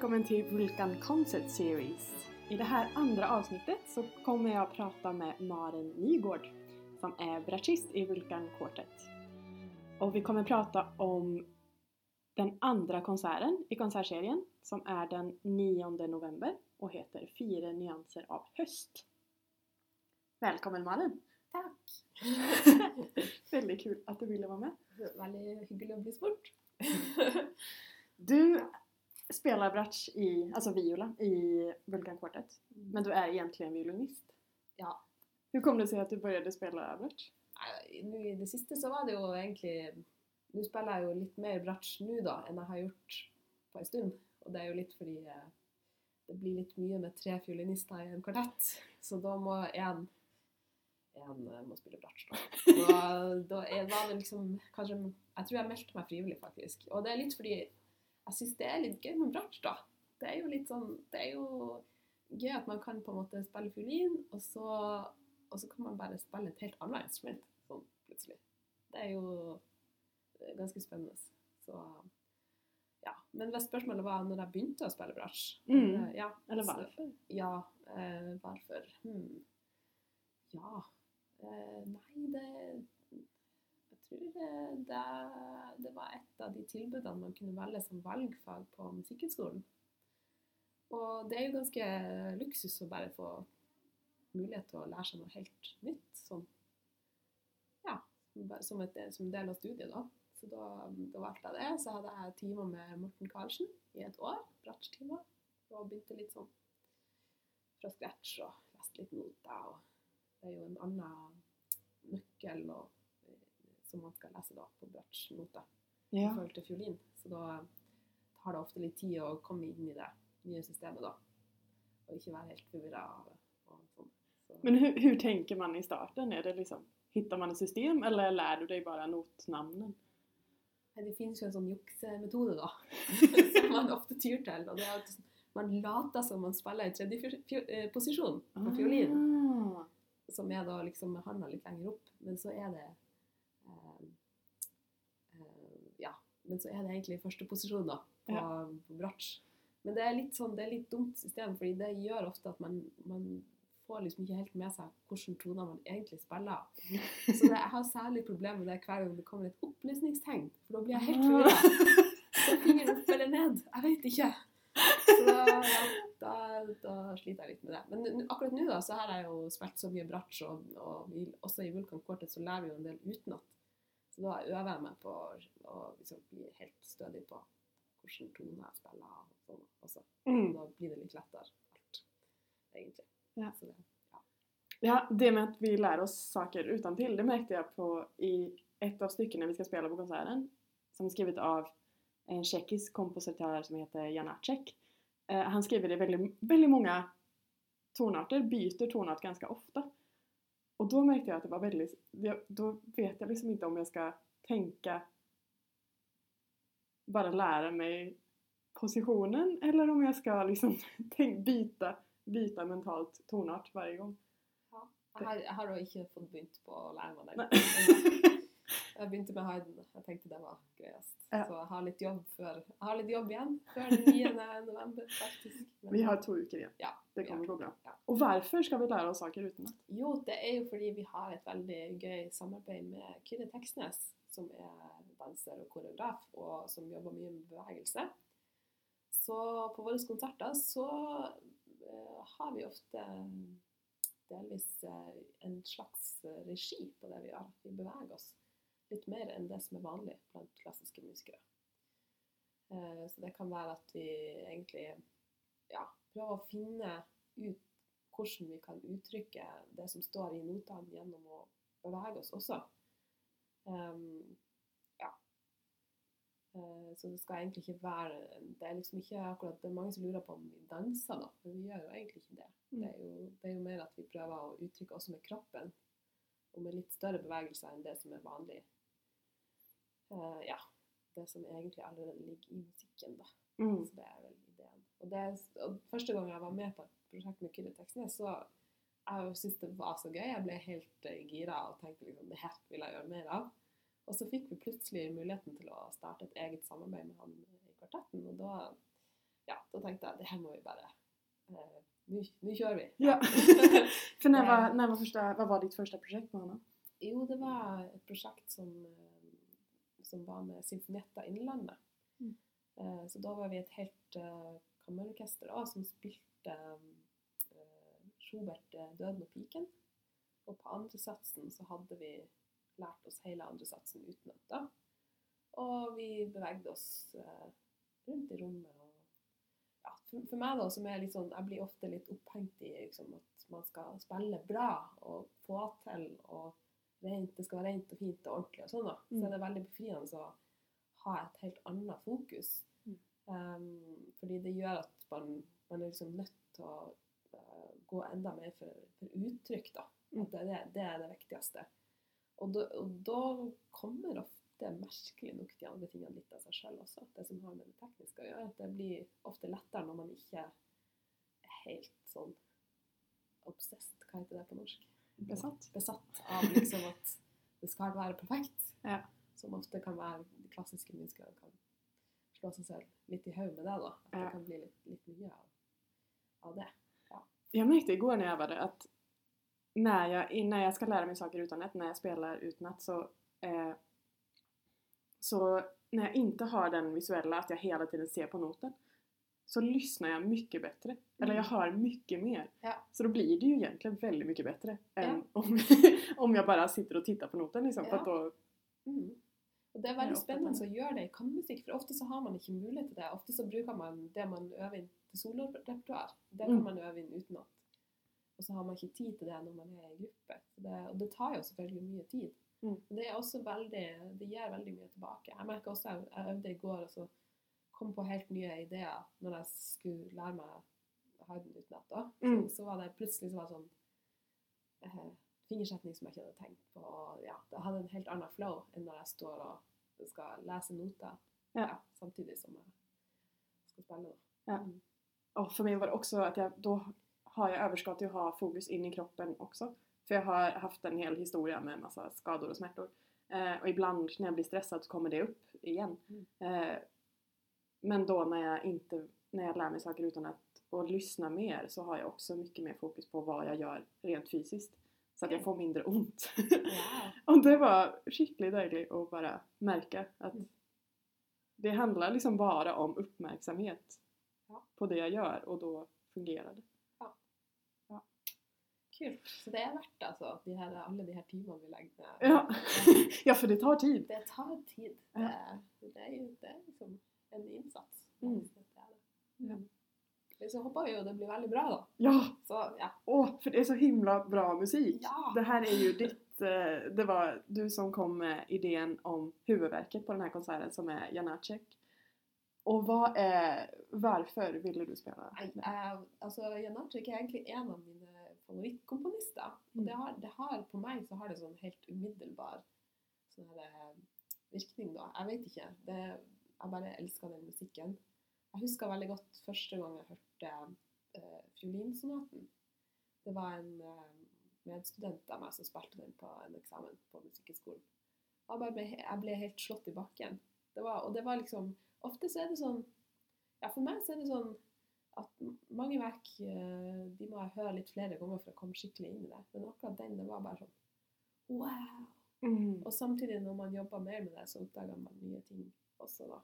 välkommen till Vulkan Concert Series. I det här andra avsnittet så kommer jag att prata med Maren Nygård som är bratschist i Vulkan Quartet. Och vi kommer prata om den andra konserten i konsertserien som är den 9 november och heter Fyra nyanser av höst. Välkommen Maren! Takk. Veldig kul at du ville være med. Veldig hyggelig å bli spurt. Du spelar bratsch i, alltså viola, i Vulkan Quartet. Men du är egentligen violinist. Ja. Hur kom det sig att du började spela bratsch? I det siste så var det jo egentlig Nå spiller jeg jo litt mer bratsj nå da enn jeg har gjort på en stund. Og det er jo litt fordi eh, det blir litt mye med tre fiolinister i en kvartett. Så da må én en eh, må spille bratsj, da. Og da var det liksom kanskje Jeg tror jeg meldte meg frivillig, faktisk. Og det er litt fordi jeg syns det er litt gøy med bratsj, da. Det er jo litt sånn Det er jo gøy at man kan på en måte spille fiolin, og så, og så kan man bare spille et helt annet instrument sånn plutselig. Det er jo ganske spennende. Så ja. Men hvis spørsmålet var når jeg begynte å spille bratsj Mm. eh, ja, Eller varför? ja, eh, hvorfor? Hmm. Ja eh, Nei, det tror det, det, det var et av de tilbudene man kunne velge som valgfag på Musikkhøgskolen. Og det er jo ganske luksus å bare få mulighet til å lære seg noe helt nytt. Som, ja, som, et, som del av studiet, da. Så da, da valgte jeg det. Så hadde jeg timer med Morten Karlsen i et år. Bratsjtimer. Og begynte litt sånn fra scratch og leste litt noter. Og det er jo en annen nøkkel og, eh, som man skal lese da på bratsj-noter i forhold til fiolin. Så da tar det ofte litt tid å komme inn i det nye systemet da. Og ikke være helt forvirra. av det. Men hvordan tenker man i starten? Er det liksom, hittar man et system eller lærer du deg bare notnamnen? Det finnes jo en sånn juksemetode, da. som man ofte tyr til. Og det er at man later som man spiller i tredje eh, posisjon på fiolin. Ah. som er da liksom med handa litt lenger opp. Men så er det eh, eh, Ja. Men så er det egentlig i første posisjon, da, på, på bratsj. Men det er litt sånn, det er litt dumt system, fordi det gjør ofte at man, man får liksom ikke helt med seg hvilke toner man egentlig spiller. Så det, jeg har særlig problemer med det hver gang det kommer et opplysningstegn, for da blir jeg helt forvirra. Så fingeren opp eller ned. Jeg vet ikke. Så da, ja, da, da sliter jeg litt med det. Men akkurat nå da, så har jeg jo spilt så mye bratsj, og, og også i Vulkan Quartet så lærer vi jo en del utenat. Så da øver jeg meg på å liksom bli helt stødig på hvilken toner jeg spiller. og sånn også. Og Da blir det litt lettere alt, egentlig. Ja. Så det, Ja, det med at vi lærer oss saker utantill, det merket jeg på i ett av stykkene vi skal spela på konserten som er skrivet av en tsjekkisk kompositør som heter Janacek. Eh, han skriver i veldig, veldig mange tonarter, byter tonart ganske ofta. Och då märkte jag att det var väldigt, da då vet jag liksom inte om jag ska tänka bara lära mig positionen eller om jag ska liksom tänk, byta, byta mentalt tonart varje gang. Jeg har, jeg har da ikke fått begynt på å lære meg den. Jeg begynte med Hayden. Jeg tenkte det var greiest. Ja. Så jeg har litt jobb før Jeg har litt jobb igjen før den 9. november, faktisk. Men- Vi har to uker igjen. Ja, Det kommer har gå bra. Ja. Og hvorfor skal vi lære oss saker utenat? Jo, det er jo fordi vi har et veldig gøy samarbeid med Kyrre Teksnes, som er danser og koreograf, og som jobber mye med bevegelse. Så på våre konserter så eh, har vi ofte delvis eh, en slags eh, regi på det vi gjør. Vi beveger oss litt mer enn det som er vanlig blant klassiske musikere. Eh, Så det kan være at vi egentlig ja, prøver å finne ut hvordan vi kan uttrykke det som står i notene gjennom å bevege oss også. Um, ja. Uh, så det skal egentlig ikke være Det er liksom ikke akkurat Det er mange som lurer på om vi danser, da. Men vi gjør jo egentlig ikke det. Mm. Det er jo, det er jo mer at vi prøver å uttrykke også med kroppen. Og med litt større bevegelser enn det som er vanlig. Uh, ja. Det som egentlig allerede ligger i musikken, da. Mm. Så det er vel ideen. Og, det, og første gang jeg var med på et prosjekt med Kyrre Teksnes, så jeg syntes det var så gøy. Jeg ble helt eh, gira og tenkte liksom det her vil jeg gjøre mer av. Og så fikk vi plutselig muligheten til å starte et eget samarbeid med han i kvartetten. Og da ja, da tenkte jeg det her må vi bare eh, Nå kjører vi. Ja. For når var, når var første, hva var ditt første prosjekt med honom? Jo, det var et prosjekt som, eh, som var med Symfonietta Innlandet. Mm. Eh, Så da var vi et helt eh, kammerorkester også, som spilte eh, Schubert eh, 'Døden og piken'. Og på andre satsen så hadde vi lært oss hele andre satsen utenat. da. Og vi bevegde oss eh, rundt i rommet. Og, ja, for, for meg, da, som er litt sånn Jeg blir ofte litt opphengt i liksom, at man skal spille bra og få til og rent, det skal være rent og fint og ordentlig og sånn. da. Så Mm. er det veldig befriende å ha et helt annet fokus. Um, fordi det gjør at man, man er liksom nødt til å uh, gå enda mer for, for uttrykk. da. Mm. At det, det, det er det viktigste. Og da, og da kommer ofte merkelig nok de andre tingene litt av seg sjøl også. Det som har med det tekniske å gjøre. At det blir ofte lettere når man ikke er helt sånn obsessed, hva heter det på norsk? Besatt. Besatt av liksom at det skal være perfekt. Ja. Som ofte kan være de klassiske menneskene kan slå seg selv litt i hodet med det. da. At Ja. det kan bli litt, litt mye av, av det. Jag märkte igår när jag övade att när at når jeg skal lære meg saker när jag spelar utan ett så, eh, så Når jeg ikke har den visuelle, at jeg hele tiden ser på noten, så lyssnar jeg mycket bättre. Eller jeg hör mycket mer. Ja. Så då blir det ju egentligen väldigt mycket bättre än Ja. om, om jag bara sitter och tittar på noten. Liksom, Ja. då, Mm. Og det er veldig spennende å gjøre det i kammermusikk, for ofte så har man ikke mulighet til det. Ofte så bruker man det man øver inn til solorepertoar. Det kan Mm. man øve inn utenat. Og så har man ikke tid til det når man er i gruppe. Det, og det tar jo selvfølgelig mye tid. Mm. Det er også veldig, det gir veldig mye tilbake. Jeg merka også, jeg, jeg øvde i går og så kom på helt nye ideer når jeg skulle lære meg Haydn utenat. Mm. Så, så var det plutselig så var det sånn eh, fingersetning som jeg ikke hadde tenkt på. Ja, det hadde en helt annen flow enn når jeg står og skal lese noter Ja. samtidig som jeg skal spille. Da. Ja. Og for meg var det også at jeg, da har jeg overskudd til å ha fokus in i kroppen også. For jeg har hatt en hel historie med masse skador og smerter. Eh, og ibland når jeg blir stresset, så kommer det opp igjen. Mm. Eh, men da når jeg, ikke, når jeg lærer meg saker uten att och lyssna mer så har jeg også mye mer fokus på hva jeg gjør rent fysiskt. Så att jag får mindre ont. Wow. och det var skickligt deilig å bare merke att Mm. det handler liksom bare om oppmerksomhet Ja. på det jeg gjør, og da fungerer det. Kult. Så det er verdt altså, de her, alle de her timene vi legger ned. Ja. ja, for det tar tid. Det tar tid. Ja. Det, det, er jo det er liksom en innsats. Mm. Det er det. Ja. Så håper vi jo det blir veldig bra, da. Ja, Så ja. Å, for det er så himla bra musik. Ja. Det her er jo ditt, eh, det var du som kom med idén om huvudverket på denne konserten som er Janacek. Og hva er Hvorfor ville du spela Nei, eh, altså, Janacek er egentlig en av mine favorittkomponister. Og det har, det har, på meg så har det sånn helt umiddelbar sånn her, eh, virkning, da. Jeg vet ikke. Det, jeg bare elsker den musikken. Jeg husker veldig godt første gang jeg hørte eh, fiolinsonaten. Det var en eh, medstudent av meg som spilte den på en eksamen på Musikkhøgskolen. Jeg, ble, jeg ble helt slått i bakken. Det var, og det var liksom Ofte så er det sånn Ja, for meg så er det sånn at mange verk eh, de må jeg høre litt flere ganger for å komme skikkelig inn i det. Men akkurat den, det var bare sånn Wow! Mm. Og samtidig, når man jobber mer med det, så oppdager man nye ting også, da.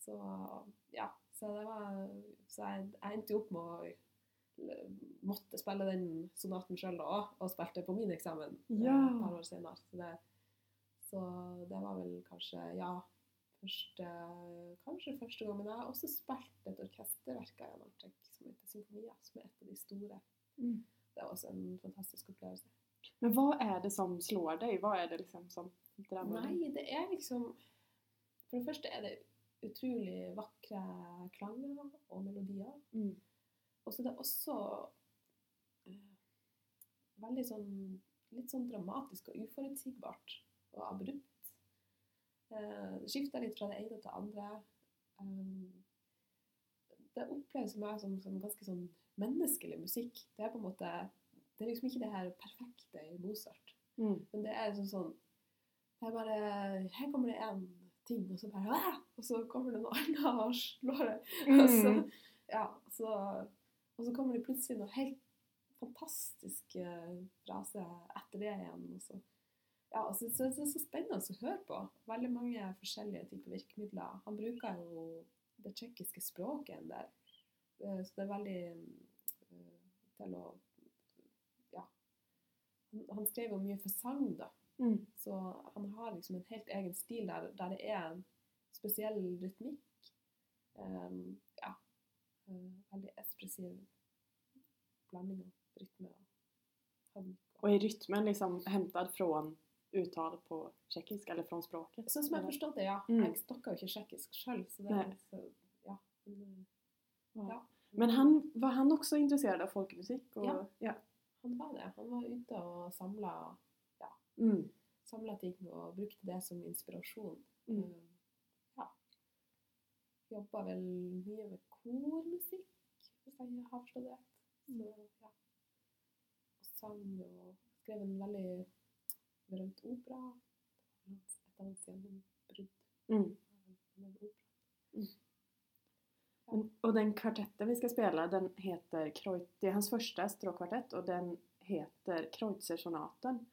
Så ja. Så det var Så jeg, jeg endte jo opp med å måtte spille den sonaten sjøl da òg, og spilte på min eksamen eh, Ja. et par år senere. Så det, så det var vel kanskje Ja. Første, kanskje første gang, men jeg har også spilt et orkesterverk av Jan Artek som heter Symfonia, som er et av de store. Mm. Det var også en fantastisk opplevelse. Men hva er det som slår deg? Hva er det liksom som drar? Nei, det er liksom For det første er det utrolig vakre klanger og melodier. Mm. Og så er det også eh, veldig sånn litt sånn dramatisk og uforutsigbart og abrupt. Eh, det skifter litt fra det ene til det andre. Um, det oppleves for meg som, som ganske sånn menneskelig musikk. Det er på en måte Det er liksom ikke det her perfekte i Mozart. Mm. Men det er sånn sånn det er bare, Her kommer det en ting, og så bare Æ! Og så kommer det noe annet og slår det. Mm. Og, så, ja, så, og så kommer det plutselig noe helt fantastisk fra seg etter det igjen. Og så, ja, altså, så, så, det er så spennende å høre på. Veldig mange forskjellige typer virkemidler. Han bruker jo det tsjekkiske språket en del. Eh, Så det er veldig eh, til å Ja. Han, han skrev jo mye for sang, da. Mm. Så han har liksom en helt egen stil der, der det er en spesiell rytmikk. Um, ja. eh, veldig ekspressiv blanding av rytme og harmonikk. Og er rytmen liksom hentet fra uttale på tsjekkisk, eller fra språket? Sånn som jeg forstått det, ja. Mm. Jeg snakker jo ikke tsjekkisk sjøl, så det er så, ja. Men, Ja. ja. Men han, var han også interessert av folkemusikk? Og, Ja. ja. Han var det. Han var ute og samla, Mm. ting og brukte det som inspirasjon. Mm. Jobba vel mye med kormusikk, hvis jeg har forstått det rett. Så, ja. Og sang og skrev en veldig berømt opera. Et av hans gjennombrudd. Mm. Men, och den kvartetten vi skal spela den heter Kreut, det er hans første stråkvartett, og den heter Kreutzer-sonaten.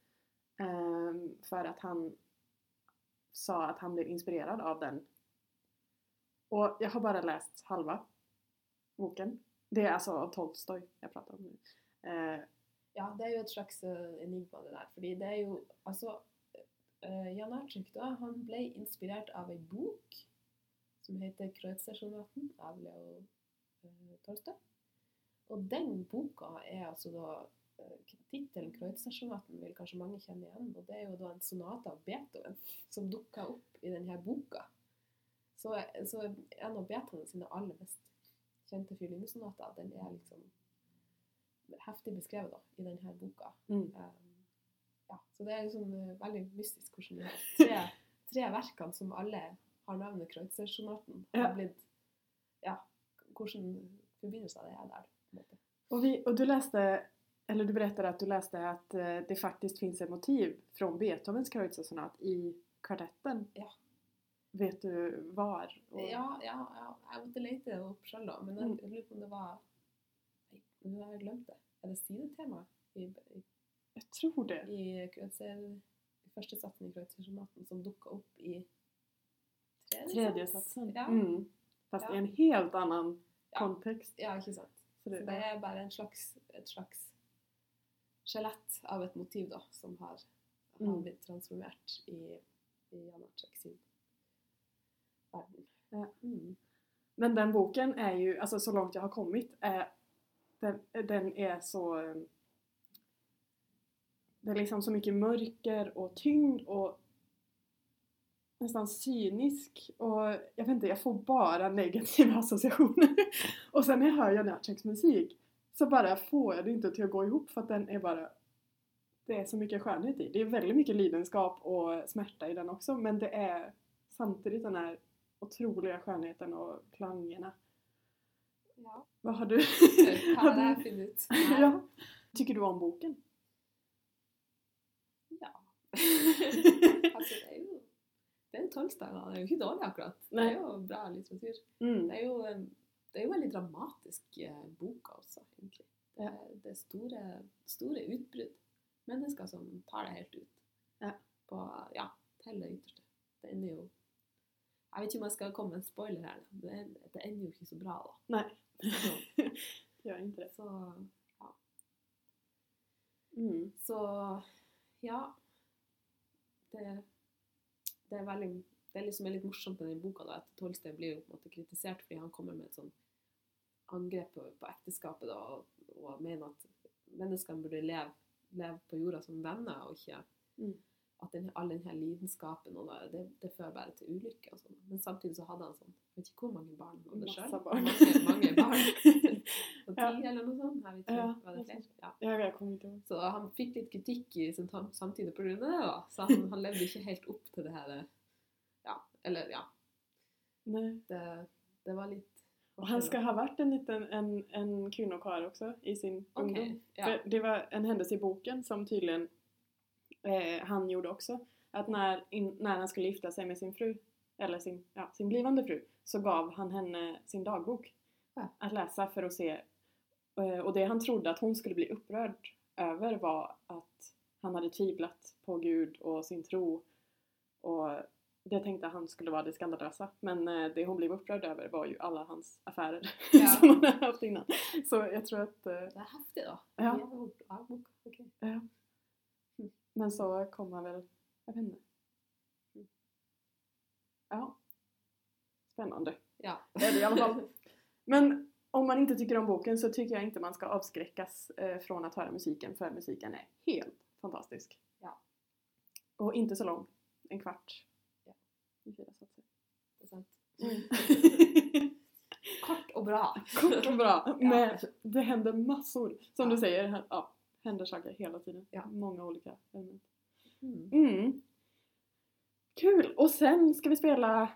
For at att han sa at han ble inspirert av den. Och jag har bara läst halva boken. Det är alltså Tolstoy, jag pratar om. Eh, Ja, det er jo et slags eh, enigma, det der. Fordi det er jo Altså, uh, Jan da, han ble inspirert av ei bok som heter 'Kreutzer-sonaten' av Leo uh, Tolstoy. Og den boka er altså da uh, Tittelen 'Kreutzer-sonaten' vil kanskje mange kjenne igjen. Og det er jo da en sonate av Beethoven som dukka opp i denne boka. Så, så en av Beethoven sine aller mest kjente fiolinesonater, den er liksom heftig beskrevet da, i denne boka. mm. Um, ja, så det er liksom eh, veldig mystisk hvordan de tre, tre verkene som alle har navnet Kreutzer-sonaten, har Ja. blitt Ja, hvordan forbindelser det er der. på en måte. Og, vi, og du leste eller du berättade att du läste att eh, det faktiskt finns ett motiv från Beethovens Kreutzer-sonat i kvartetten. Ja. Vet du var? Og... Ja, ja, ja, jeg måtte lete det opp sjøl, da. Men jeg, Mm. lurer på om det var nå har jeg glemt det. Er det sidetema i, i, jeg tror det. i, Kreutzer, i første satsen i Kreutzer-sonaten som dukka opp i tredje, Tredje satsen. Ja. Mm. Fast Ja. i en helt annen Ja. kontext. ja, ikke sant. Så Så det er bare en slags, et slags skjelett av et motiv da, som har, har Mm. blitt transformert i, i Jan sin verden. Ja. Mm. Men den boken är ju, alltså så långt jag har kommit, är, den, den är så... eh, Det är liksom så mycket mörker och tyngd och nästan cynisk och jag vet inte, jag får bara negativa associationer. Och sen när jag hör Jan musikk musik så bara får jag det inte till att gå ihop för att den är bara det är så mycket skönhet i. Det är väldigt mycket lidenskap och smärta i den också men det är samtidigt den här otroliga skönheten och klangerna. Ja. Vad har du? Har jeg du ut? ja. Tycker du om boken? Ja. det er jo det da. Det er jo ikke dårlig, akkurat. Det är jo bra litteratur. Mm. Det är ju en, det er en veldig dramatisk bok boka også, egentlig. Det, det er store, store utbrudd. Mennesker som tar det helt ut. Ja. På, ja, til det ytterste. Det ender jo Jeg vet ikke om jeg skal komme med en spoiler her. Det, det ender jo ikke så bra, da. Nei. Så, det. så, Mm. så ja. Det, det er veldig det er liksom litt morsomt med den boka da, at Tolstein blir jo på en måte kritisert fordi han kommer med et sånn angrep på, på ekteskapet da, og, og mener at menneskene burde leve, leve på jorda som venner, og ikke Mm. At den, all denne lidenskapen og da, det, det fører bare til ulykke. Og sånn. Men samtidig så hadde han sånn Jeg vet ikke hvor mange barn han hadde barn. Mange, mange barn. Så ti Ja. eller noe sånt. Jeg ikke. Ja, var det flere? Ja. Ja, jag kommer inte. Så han fikk litt kritikk i sin samtid pga. det. da. Så han, han levde ikke helt opp til det her Ja, eller ja. Det, det var litt og han skal ha vært en liten en, en också i sin okay, ungdom. ja. Det var en hendelse i boken som tydligen eh, han gjorde också. Att när, in, när han skulle gifta sig med sin fru eller sin, ja, sin blivande fru, så gav han henne sin dagbok Ja. att läsa för att se. eh, Och det han trodde att hon skulle bli upprörd över var att han hade tvivlat på Gud och sin tro. Och det tänkte han skulle vara det skandalösa. Men eh, det hon blev upprörd över var ju alla hans affärer Ja. som han hade haft innan. Så jag tror att Det er det da. Ja. Ja. Ja. Men så kom han vel Jeg vet ikke. Ja. Spennende. Ja. Det är det i alla fall. Men om man inte tycker om boken så tycker jag inte man ska avskräckas fra från att höra musiken för musiken är helt fantastisk. Ja. Och inte så lång. En kvart. Ja. Det er sant. Kort og bra. Kort och bra. Men det händer massor. Som Ja. du säger, här- ja, händer saker hela tiden. Ja. Många olika element. Mm. Mm. Kul! Och sen ska vi spela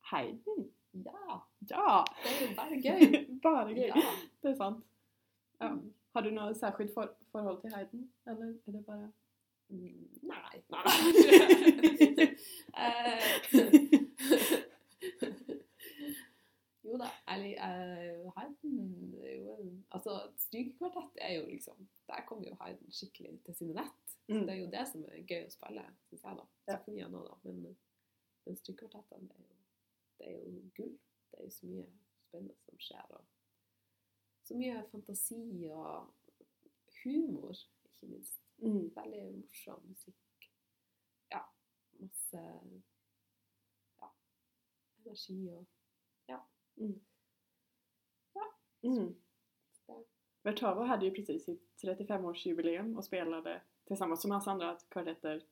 Haydn. Ja, Ja! det er bara gøy. Bara gøy. Ja. Det är sant. Ja. Mm. Har du något särskilt för, förhåll till Haydn? Eller är det bara... Mm, Nei. Eh, jo da, eller uh, Haydn er jo en Altså, strykekvartett er jo liksom Haydn skikkelig til sin rett. Så Mm. det er jo det som er gøy å spille, syns jeg, da. Ja. Nå, da. Men, men strykekvartettene, det, det er jo gull. Det er jo så mye spennende som skjer. Og så mye fantasi og humor, ikke minst. Mm. Veldig morsom musikk. Ja, masse ja, energi og Mm. det. Vertavo hade ju precis sitt 35-årsjubileum och spelade tillsammans med massa andra kvartetter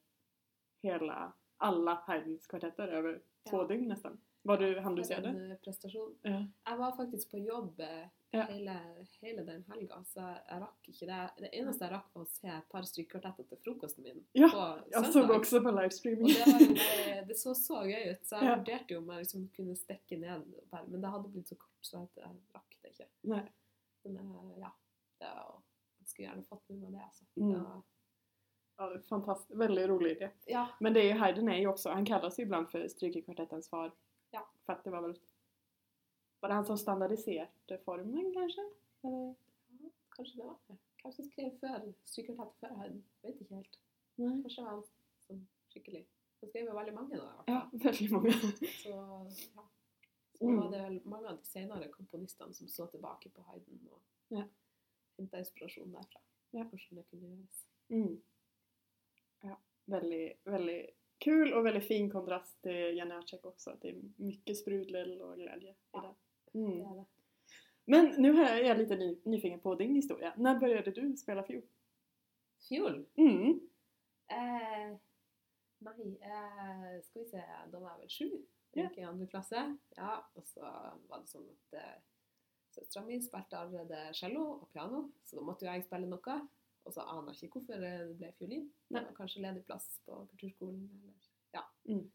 hela, alla Haydns kvartetter över två dygn nästan. Var du, hann du se det? eh, prestasjon. Ja. Jeg var faktisk på jobb eh, Ja. hele, hele den helga, så jeg rakk ikke det. Det eneste jeg rakk, var å se et par strykekvartetter til frokosten min Ja, på Jag Jeg såg också på livestreaming. det, jo det så så gøy ut, så jeg Ja. vurderte jo om jeg liksom kunne stikke ned, men det hadde blitt så kort, så jeg rakk det ikke. Nej. Men eh, ja, det og jeg skulle gjerne fått med meg det. Altså. Mm. Ja, det är fantastiskt. Väldigt rolig idé. ja, Men det är ju, Haydn är ju också, han kallas ju ibland för strykekvartettens far. Ja. För att det var väl, var det han som standardiserade formen kanske? Eller? kanskje det var det. kanskje som skrev før strykekvartett før Haydn? Vet ikke helt. Nej. Kanskje var han som skikkelig. Han skrev jo veldig mange da, Ja, veldig väldigt många. Så, ja. Så Mm. var det vel mange av de senere komponistene som så tilbake på Haydn og Ja. Henta inspirasjon derfra. Ja. Hvordan det kunne gjøres. Mm. Ja, Veldig, veldig kul og veldig fin kontrast til Janacek At Det er mye sprudel og glede i det. Det Mm. er det. Men nu är jag lite ny, nyfiken på din historia. När började du spela fiol? Fiol? Mm. Eh, nei, eh, skal vi se, da var jeg vel sju. Gikk i andre klasse. Ja, og så var det sånn at eh, søstera mi spilte allerede cello og piano, så da måtte jo jeg spille noe. Og så aner jeg ikke hvorfor det ble fiolin. Det var kanskje ledig plass på kulturskolen. Eller, ja. Mm.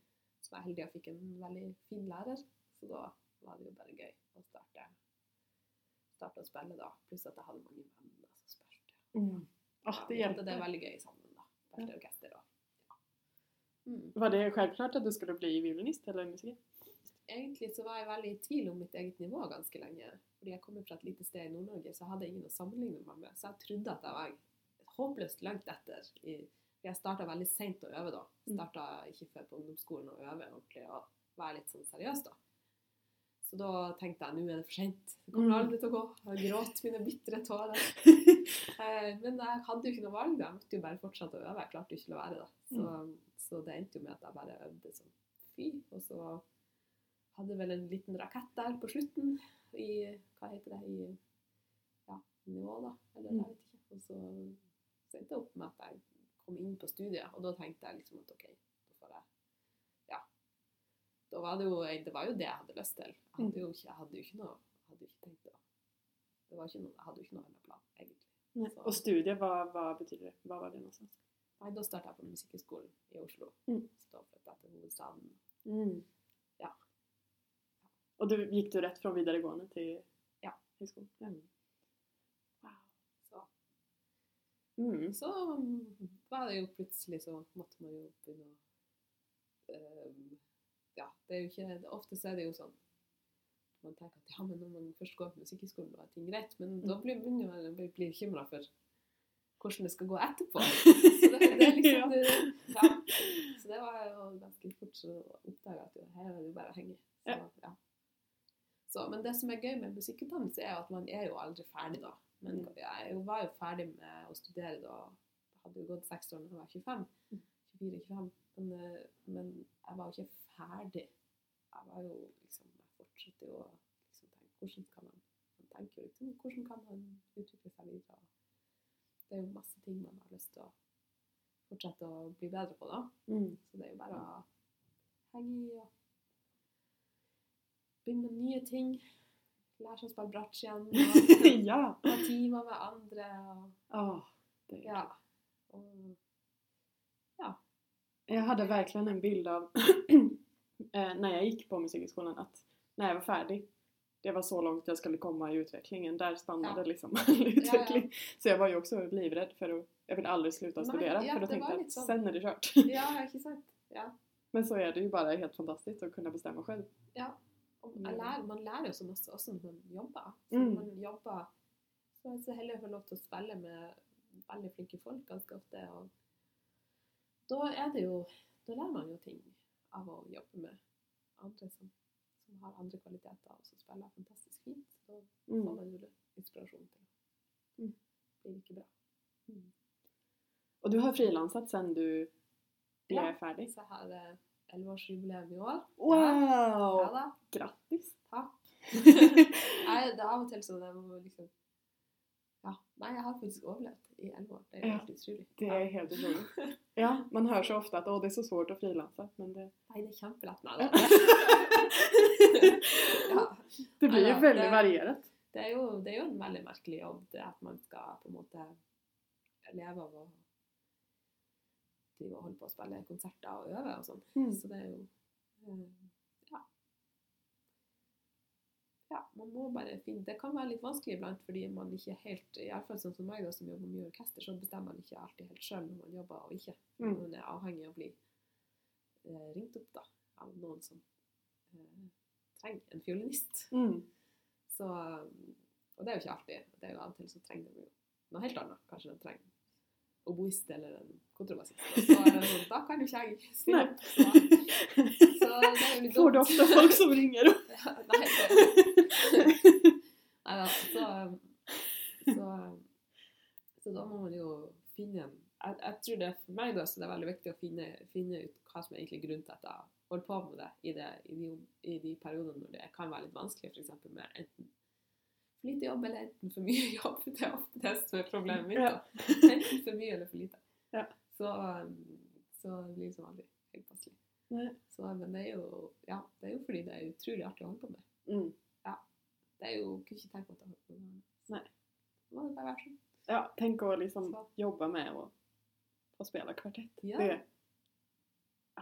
Så var jeg heldig og fikk en veldig fin lærer, så da var det jo bare gøy å starte, starte å spille da. Pluss at jeg hadde mange venner som spilte. Mm. Ah, det hadde det er veldig gøy sammen da. Spilte ja. orkester og ja. Mm. Var det självklart at du skulle bli violinist eller musiker? Egentlig så var jeg veldig i tvil om mitt eget nivå ganske lenge. Fordi jeg kommer fra et lite sted i Nord-Norge, så hadde jeg ingen å sammenligne meg med. Så jeg trodde at jeg var håpløst langt etter. I, jeg starta veldig seint å øve da. Mm. Starta ikke før på ungdomsskolen å øve ordentlig og være litt sånn seriøs da. Så da tenkte jeg nå er det for sent. Det kommer Mm. aldri til å gå. Jeg gråt mine bitre tårer. Eh, Men jeg hadde jo ikke noe valg. da. Jeg måtte jo bare fortsette å øve. Jeg klarte jo ikke å la være. da. Så, så det endte jo med at jeg bare øvde som fy. Og så hadde vel en liten rakett der på slutten i Hva heter det? I ja, nivå, da. Eller Mm. jeg vet ikke. Og så, endte det opp med at jeg kom inn på studiet, og da tenkte jeg liksom at OK, da får jeg Ja. Da var det jo Det var jo det jeg hadde lyst til. Jeg hadde jo ikke, jeg hadde jo ikke noe jeg hadde jo ikke tenkt å det var ikke noe, Jeg hadde jo ikke noe annen plan, egentlig. Og Så- hva, vad betyder det? Hva var det nå? Nei, da starta jeg på Musikkhøgskolen i Oslo. Mm. Så da flyttet jeg til hovedstaden. Mm. Ja. Och du, gikk du rett fra videregående til Ja. høyskolen? Ja. Wow. Så, Mm. så var det jo plutselig så måtte man jo begynne å eh, det er jo ikke, ofte så er det jo sånn man tenker at ja, men når man først går på Musikkhøgskolen, da er ting greit. Men da Mm. blir begynner man jo bekymra for hvordan det skal gå etterpå. Så det, det er liksom det, ja. Så det var jo ganske fort så oppdaga at her er det bare å henge. Så, Ja. Så, men det som er gøy med musikkutdannelse, er at man er jo aldri ferdig da. Men Mm. jeg var jo ferdig med å studere da. Jeg hadde jo gått seks år da jeg var 25. Mm. 24-25. Men, eh, men jeg var jo ikke ferdig. Jeg var jo liksom Jeg fortsatte jo å liksom tenke hvordan kan man man tenker liksom, hvordan kan man utvikle seg videre. Det er jo masse ting man har lyst til å fortsette å bli bedre på, da. Mm. Så det er jo bare å henge i og begynne med nye ting. Lære seg å spille bratsj igjen. Og ja! ha timer med andre. Og, oh, det er ja. Og, ja. Jeg hadde virkelig en bild av når jeg gikk på musikkskolen, at når jeg var ferdig det var så langt jeg skulle komme i utvecklingen. Der stannade Ja. liksom all utveckling. Så jag var ju också livrädd för att jag vill aldrig sluta Nej, studera ja, för då tänkte jag lite så. sen är det kört. ja, sant? Ja. Men så är det ju bara helt fantastiskt att kunna bestämma själv. ja. Mm. lærer, man lærer jo så masse også når man jobber. Så Mm. man jobber så er så heldig å få lov til å spille med veldig flinke folk ganske ofte. Og da er det jo Da lærer man jo ting av å jobbe med andre som, som har andre kvaliteter, og som spiller fantastisk fint. Så da får Mm. man jo inspirasjon til å Mm. bli like bra. Og du har frilanset sen du ble Ja. färdig. Så jeg har eh, elleveårsjubileum i år. Wow! Ja da. Grattis! Takk. Nei, det er av og til sånn jeg må liksom Ja. Nei, jeg har faktisk overlevd i elleve år. Det er helt utrolig. Det Ja. helt utrolig. Ja, man hører så ofte at 'å, det er så svårt å frilanse', Men det, Nei, det er kjempelett. Nei, det, ja. det blir jo ju ja, veldig det- varierat. det, er jo, det er jo en veldig merkelig jobb, det at man skal på en måte leve av å drive og holde på å spille konserter og øve og sånn. Mm. Så det er jo eh, Ja. Ja, man må bare finne Det kan være litt vanskelig iblant fordi man ikke helt Iallfall sånn som meg, da, som jobber mye i orkester, så bestemmer man ikke alltid helt sjøl når man jobber og ikke. Mm. Man er avhengig av å bli eh, ringt opp da, av noen som eh, trenger en fiolinist. Mm. Så, og det er jo ikke alltid. Det er jo Av og til så trenger de jo noe helt annet. Kanskje de trenger oboist eller en er det sånn, da kan jo ikke jeg stille opp. Så, Får du ofte folk som ringer? opp? Ja, Nei, nei da, så, så, så da må man jo finne jeg, jeg tror det For meg da, så det er veldig viktig å finne, finne ut hva som er egentlig grunnen til at jeg holder på med det i, det, i, de, i de periodene når det kan være litt vanskelig, f.eks. med enten for lite jobb eller enten for mye jobb. Det er ofte det som er problemet mitt. Ja. da. Enten for mye eller for lite. Ja. Så, um, så det blir liksom aldri helt passelig. Så, men det er, jo, ja, det er jo fordi det er utrolig artig å holde på med. Mm. Det er jo, kunne ikke tenke meg at jeg holdt på med det. Nei. Må det bare være sånn. Ja, Tenk å liksom Så. jobbe med å, å spela kvartett. Ja. Det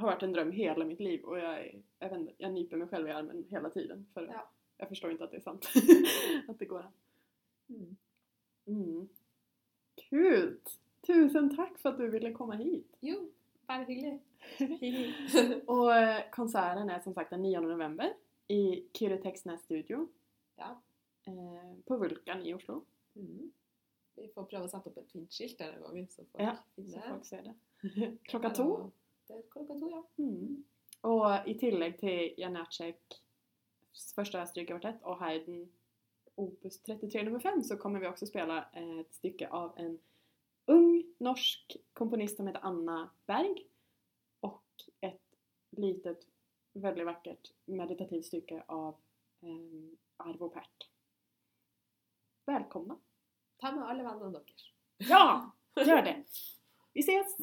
har vært en drøm hele mitt liv og jeg, jeg, jeg nyper meg selv i armen hele tiden. For, Ja. Jag förstår inte att det är sant. att det går an. Mm. Mm. Kul! Tusen tack för att du ville komma hit. Jo, bare hyggelig. Og Och eh, konserten är som sagt den 9 november i Textnäs studio ja. eh, på Vulkan i Oslo. Mm. Vi får prøve å sette opp et fint skilt denne gangen, så folk Ja, Så folk ser det. Klocka to. Det er klokka to, ja. Mm. Og i tillegg til Janacek första strykkvartett och Haydn Opus 33 nummer 5 så kommer vi också spela ett stycke av en ung norsk komponist som heter Anna Berg och ett litet, väldigt vackert meditativt stycke av eh, Arvo Pärt. Välkomna! Ta med alle vennene deres. Ja! Gör det! Vi ses!